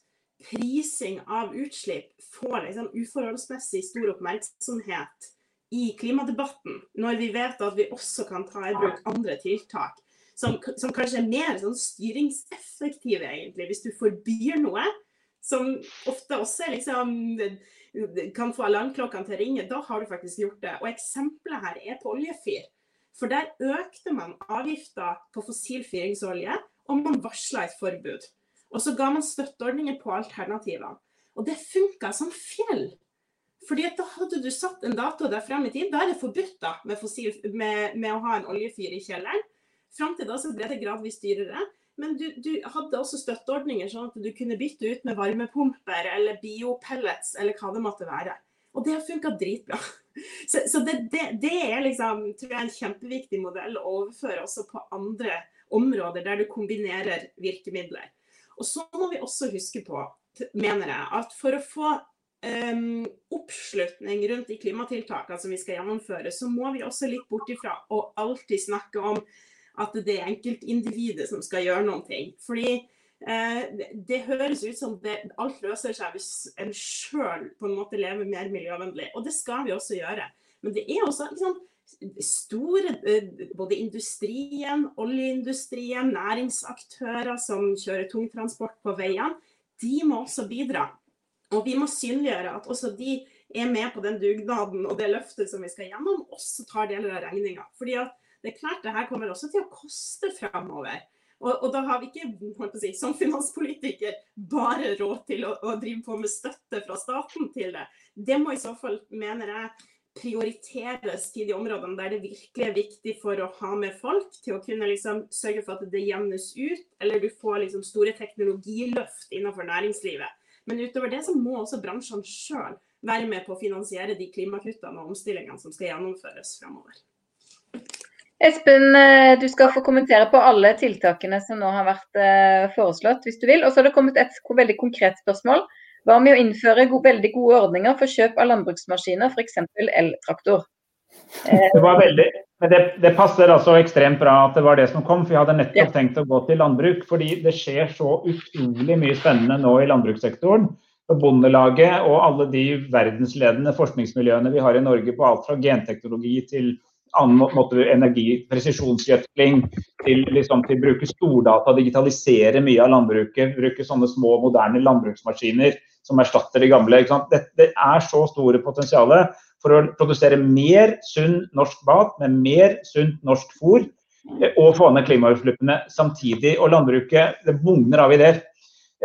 prising av utslipp får liksom uforholdsmessig stor oppmerksomhet i klimadebatten, når vi vet at vi også kan ta i bruk andre tiltak. Som, som kanskje er mer sånn styringseffektive, egentlig. Hvis du forbyr noe, som ofte også liksom, kan få alarmklokkene til å ringe, da har du faktisk gjort det. Og eksempelet her er på oljefyr. For der økte man avgifta på fossil fyringsolje, og man varsla et forbud. Og så ga man støtteordninger på alternativene. Og det funka som fjell. Fordi da hadde du satt en dato der frem i tid. Da er det forbudt da, med, fossil, med, med å ha en oljefyr i kjelleren. Fram til da så ble det gradvis dyrere. Men du, du, hadde også støtteordninger sånn at du kunne bytte ut med varmepumper eller biopellets eller hva det måtte være. Og det har funka dritbra. Så, så det, det, det, er liksom, tror jeg, en kjempeviktig modell å overføre også på andre områder der du kombinerer virkemidler. Og så må vi også huske på, mener jeg, at for å få um, oppslutning rundt de klimatiltakene som vi skal gjennomføre, så må vi også litt bort ifra å alltid snakke om at det er enkeltindividet som skal gjøre noen ting. Fordi eh, det høres ut som det, alt løser seg hvis en sjøl på en måte lever mer miljøvennlig. Og det skal vi også gjøre. Men det er også liksom, store eh, Både industrien, oljeindustrien, næringsaktører som kjører tungtransport på veiene, de må også bidra. Og vi må synliggjøre at også de er med på den dugnaden og det løftet som vi skal gjennom, også tar deler av regninga. Fordi at det er klart det her kommer også til å koste framover. Og, og, da har vi ikke si, som finanspolitiker bare råd til å, å, drive på med støtte fra staten til det. Det må i så fall, mener jeg, prioriteres til de områdene der det virkelig er viktig for å ha med folk, til å kunne liksom sørge for at det jevnes ut, eller du får liksom store teknologiløft innenfor næringslivet. Men utover det så må også bransjene sjøl være med på å finansiere de klimakuttene og omstillingene som skal gjennomføres framover. Espen, eh, du skal få kommentere på alle tiltakene som nå har vært eh, foreslått, hvis du vil. Og så har det kommet et veldig konkret spørsmål. Hva med å innføre gode, veldig gode ordninger for kjøp av landbruksmaskiner, f.eks. eltraktor? Eh, det var veldig, men det, det, passer altså ekstremt bra at det var det som kom. For jeg hadde nettopp tenkt å gå til landbruk. Fordi det skjer så utrolig mye spennende nå i landbrukssektoren. Og Bondelaget og alle de verdensledende forskningsmiljøene vi har i Norge på alt fra genteknologi til annen måte energi, presisjonsgjødsling, til, liksom, til bruke stordata, digitalisere mye av landbruket, bruke sånne små, moderne landbruksmaskiner som erstatter de gamle. Det, det, er så store potensial for å produsere mer sunn norsk mat med mer sunt norsk fôr eh, og få ned klimautslippene samtidig. Og landbruket det bugner av ideer.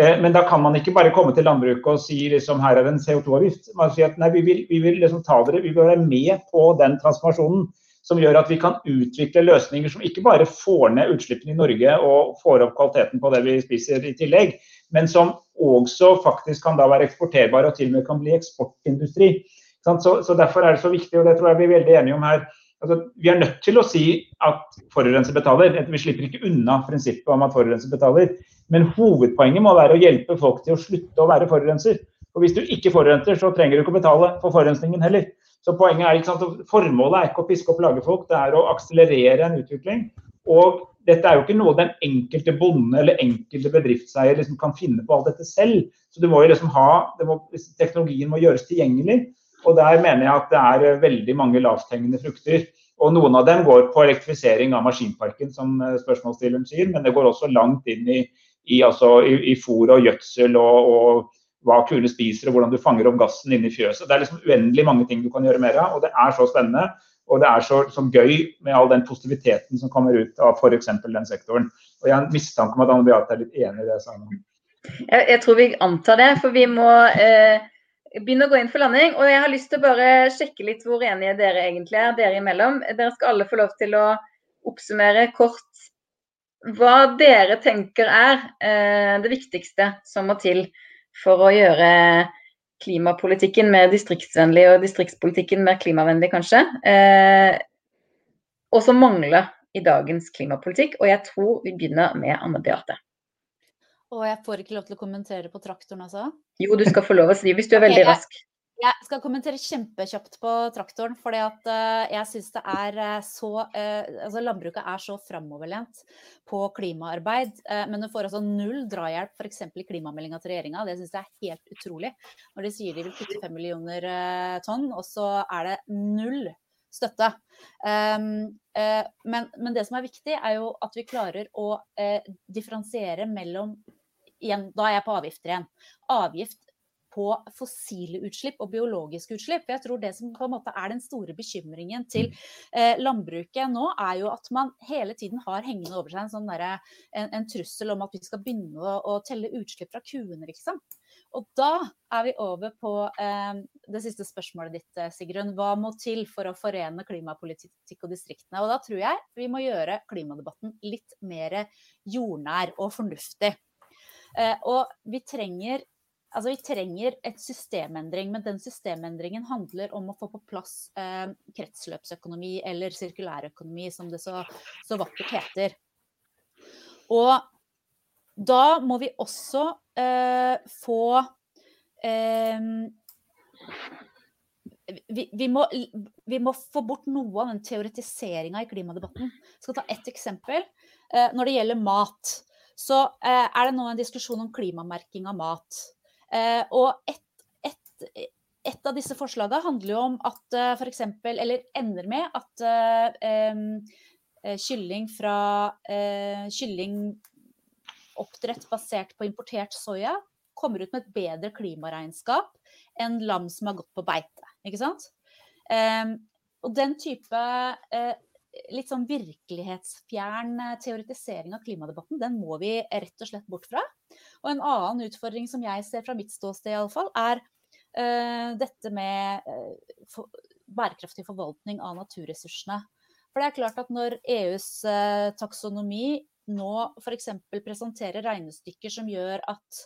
Eh, men da kan man ikke bare komme til landbruket og si liksom, her er en CO2-avgift. Man sier at nei, vi vil, vi vil liksom ta dere, vi vil være med på den transformasjonen som gjør at vi kan utvikle løsninger som ikke bare får ned utslippene i Norge og får opp kvaliteten på det vi spiser i tillegg, men som også faktisk kan da være eksporterbare og til og med kan bli eksportindustri. Så, så Derfor er det så viktig, og det tror jeg vi er veldig enige om her. Altså, vi er nødt til å si at forurenser betaler. Vi slipper ikke unna prinsippet om at forurenser betaler. Men hovedpoenget må være å hjelpe folk til å slutte å være forurenser. Og Hvis du ikke forurenser, så trenger du ikke å betale for forurensningen heller. Så poenget er, ikke sant, Formålet er ikke å piske opp lagerfolk, det er å akselerere en utvikling. Og dette er jo ikke noe den enkelte bonde eller enkelte bedriftseier liksom kan finne på alt dette selv. Så må liksom ha, må, Teknologien må gjøres tilgjengelig. Og der mener jeg at det er veldig mange lavthengende frukter. Og noen av dem går på elektrifisering av maskinparken, som eh, spørsmålsstilleren sier. Men det går også langt inn i, i, altså, i, i fôr og gjødsel og, og hva kuene spiser og hvordan du fanger opp gassen inni fjøset. Det er liksom uendelig mange ting du kan gjøre mer av, og det er så spennende. Og det er så, så gøy med all den positiviteten som kommer ut av f.eks. den sektoren. Og jeg har en mistanke om at Anne Beate er litt enig i det. Sammen. Jeg, jeg tror vi antar det, for vi må eh, begynne å gå inn for landing. Og jeg har lyst til å bare sjekke litt hvor enige dere egentlig er, dere imellom. Dere skal alle få lov til å oppsummere kort hva dere tenker er eh, det viktigste som må til for å gjøre klimapolitikken mer distriktsvennlig og distriktspolitikken mer klimavennlig, kanskje. Eh, og som mangler i dagens klimapolitikk. Og jeg tror vi begynner med Anne Beate. Og jeg får ikke lov til å kommentere på traktoren, altså? Jo, du skal få lov å si hvis du er veldig rask. Jeg skal kommentere kjempekjapt på traktoren, at uh, jeg syns det er uh, så uh, Altså landbruket er så framoverlent på klimaarbeid, men du får altså null drahjelp f.eks. i klimameldinga til regjeringa. Det syns jeg er helt utrolig. Når de sier de vil kutte fem millioner tonn, og så er det null støtte. Um, men, men, det som er viktig, er jo at vi klarer å differensiere mellom igjen, Da er jeg på avgifter igjen. Avgift på fossile utslipp og biologiske utslipp. Jeg tror Det som på en måte er den store bekymringen til eh, landbruket nå, er jo at man hele tiden har hengende over seg en, sånn der, en, en trussel om at vi skal begynne å, å telle utslipp fra kuene. Liksom. Og da er vi over på eh, det siste spørsmålet ditt, eh, Sigrun. Hva må til for å forene klimapolitikk og distriktene? Og da tror jeg vi må gjøre klimadebatten litt mer jordnær og fornuftig. Eh, og vi trenger, altså vi trenger et systemendring, men den systemendringen handler om å få på plass eh, kretsløpsøkonomi eller sirkulærøkonomi, som det så, så vakkert heter. Og da må vi også eh, få eh, vi, vi, må, vi, må, få bort noe av den teoretiseringa i klimadebatten. Jeg skal ta ett eksempel. Eh, når det gjelder mat, så eh, er det nå en diskusjon om klimamerking av mat. Eh, og et, et, et, av disse forslagene handler jo om at uh, f.eks. Eller ender med at uh, kylling fra kylling oppdrett basert på importert soya kommer ut med et bedre klimaregnskap enn lam som har gått på beite. Ikke sant? Og den type litt sånn virkelighetsfjern eh, teoretisering av klimadebatten, den må vi rett og slett bort fra. Og en annen utfordring som jeg ser fra mitt ståsted iallfall, er uh, dette med uh, for, bærekraftig forvaltning av naturressursene. For det er klart at når EUs taksonomi nå f.eks. presenterer regnestykker som gjør at,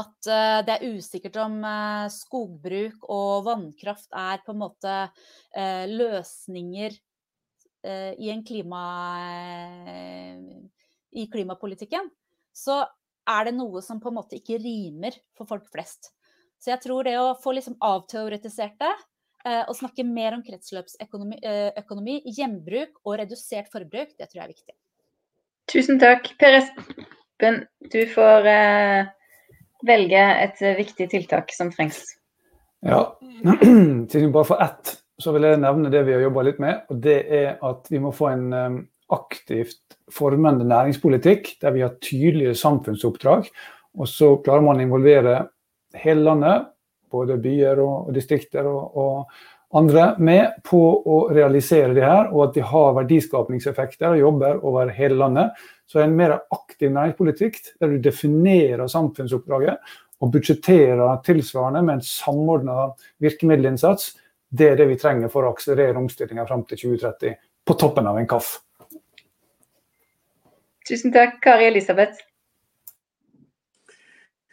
at uh, det er usikkert om uh, skogbruk og vannkraft er på en måte uh, løsninger i klima i klimapolitikken, så er det noe som på en måte ikke rimer for folk flest. Så jeg tror det å få liksom avteoretisert det, og snakke mer om kretsløpsøkonomi, økonomi, gjenbruk og redusert forbruk, det tror jeg er viktig. Tusen takk. Per Espen, du får eh, velge et viktig tiltak som trengs. Ja, siden vi bare får ett, så vil jeg nevne det vi har jobba litt med. og Det er at vi må få en um, aktivt formende næringspolitikk der vi har tydelige samfunnsoppdrag. Og så klarer man å involvere hele landet, både byer og, distrikter og, og, andre med på å realisere det her, og at de har verdiskapningseffekter og jobber over hele landet. Så en mer aktiv næringspolitikk der du definerer samfunnsoppdraget og budsjetterer tilsvarende med en samordna virkemiddelinnsats, det er det vi trenger for å akselerere omstillinga fram til 2030, på toppen av en kaff. Tusen takk, Kari Elisabeth.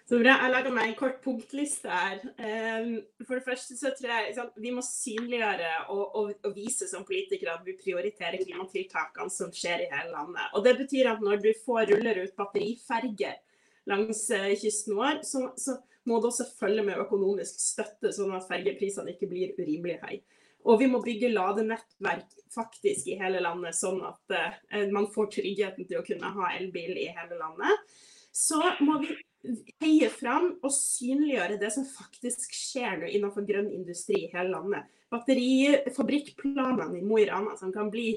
Så bra. Jeg laga meg en kort punktliste her. Ehm, for det første så tror jeg liksom, vi må synliggjøre og, og, og, vise som politikere at vi prioriterer klimatiltakene som skjer i hele landet. Og Det betyr at når du får ruller ut batteriferger langs uh, kysten vår, så, så, må det også følge med økonomisk støtte, sånn at fergeprisene ikke blir urimelig høye. Og vi må bygge ladenettverk faktisk i hele landet, sånn at uh, man får tryggheten til å kunne ha elbil i hele landet. Så må vi heie fram og synliggjøre det som faktisk skjer nå innenfor grønn industri i hele landet. Batterifabrikkplanene i Mo i Rana, som kan bli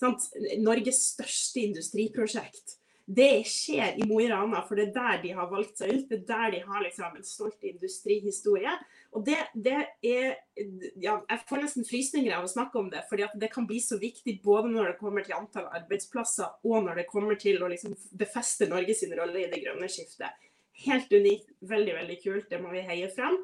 sant, Norges største industriprosjekt, det skjer i Mo i Rana, for det er der de har valgt seg ut. Det er der de har liksom en stolt industrihistorie. Og det, det er ja, Jeg får nesten frysninger av å snakke om det, fordi det kan bli så viktig både når det kommer til antall arbeidsplasser, og når det kommer til å liksom befeste Norges rolle i det grønne skiftet helt unikt, veldig veldig kult. Det må vi heie frem.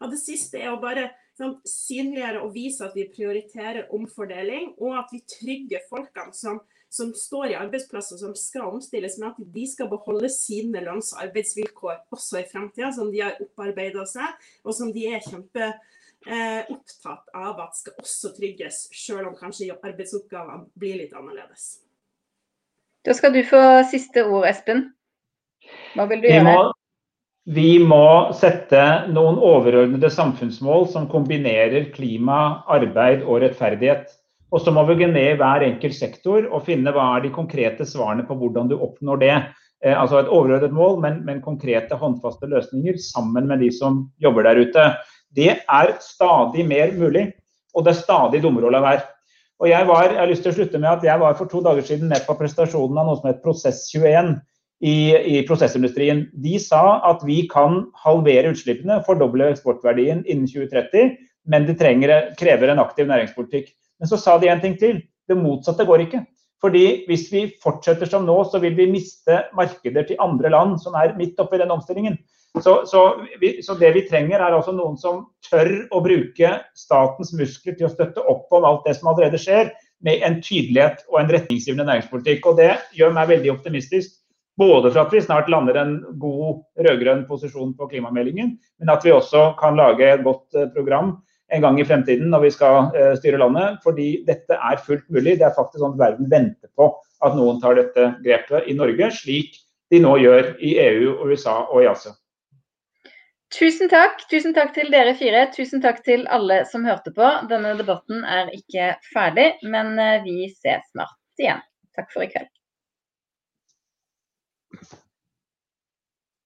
Og det siste er å bare sånn, synliggjøre og vise at vi prioriterer omfordeling, og at vi trygger folkene som, som står i arbeidsplasser som skal omstilles, med at de skal beholde sine lønns- og arbeidsvilkår også i framtida, som de har opparbeida seg, og som de er kjempe eh, opptatt av at skal også trygges, selv om kanskje arbeidsoppgavene blir litt annerledes. Da skal du få siste ord, Espen. Hva vil du gjøre? Må, vi må sette noen overordnede samfunnsmål som kombinerer klima, arbeid og rettferdighet. Og så må vi gå ned i hver enkelt sektor og finne hva er de konkrete svarene på hvordan du oppnår det. Eh, altså et overordnet mål, men, men, konkrete håndfaste løsninger sammen med de som jobber der ute. Det er stadig mer mulig, og det er stadig dummere å la være. Og jeg, var, jeg har lyst til å slutte med at jeg var for to dager siden med på prestasjonen av noe som het Prosess21 i, i, prosessindustrien. De sa at vi kan halvere utslippene, fordoble eksportverdien innen 2030, men det trenger, krever en aktiv næringspolitikk. Men så sa de en ting til. Det motsatte går ikke. Fordi hvis vi fortsetter som nå, så vil vi miste markeder til andre land som er midt oppi den omstillingen. Så, så, vi, så, det vi trenger, er altså noen som tør å bruke statens muskler til å støtte opp om alt det som allerede skjer, med en tydelighet og en retningsgivende næringspolitikk. Og det gjør meg veldig optimistisk. Både for at vi snart lander en god rød-grønn posisjon på klimameldingen, men at vi også kan lage et godt eh, program en gang i fremtiden når vi skal eh, styre landet. Fordi dette er fullt mulig. Det er faktisk sånn at verden venter på at noen tar dette grepet i Norge, slik de nå gjør i EU, og USA og i Asia. Tusen takk. Tusen takk til dere fire. Tusen takk til alle som hørte på. Denne debatten er ikke ferdig, men eh, vi ses snart igjen. Takk for i kveld.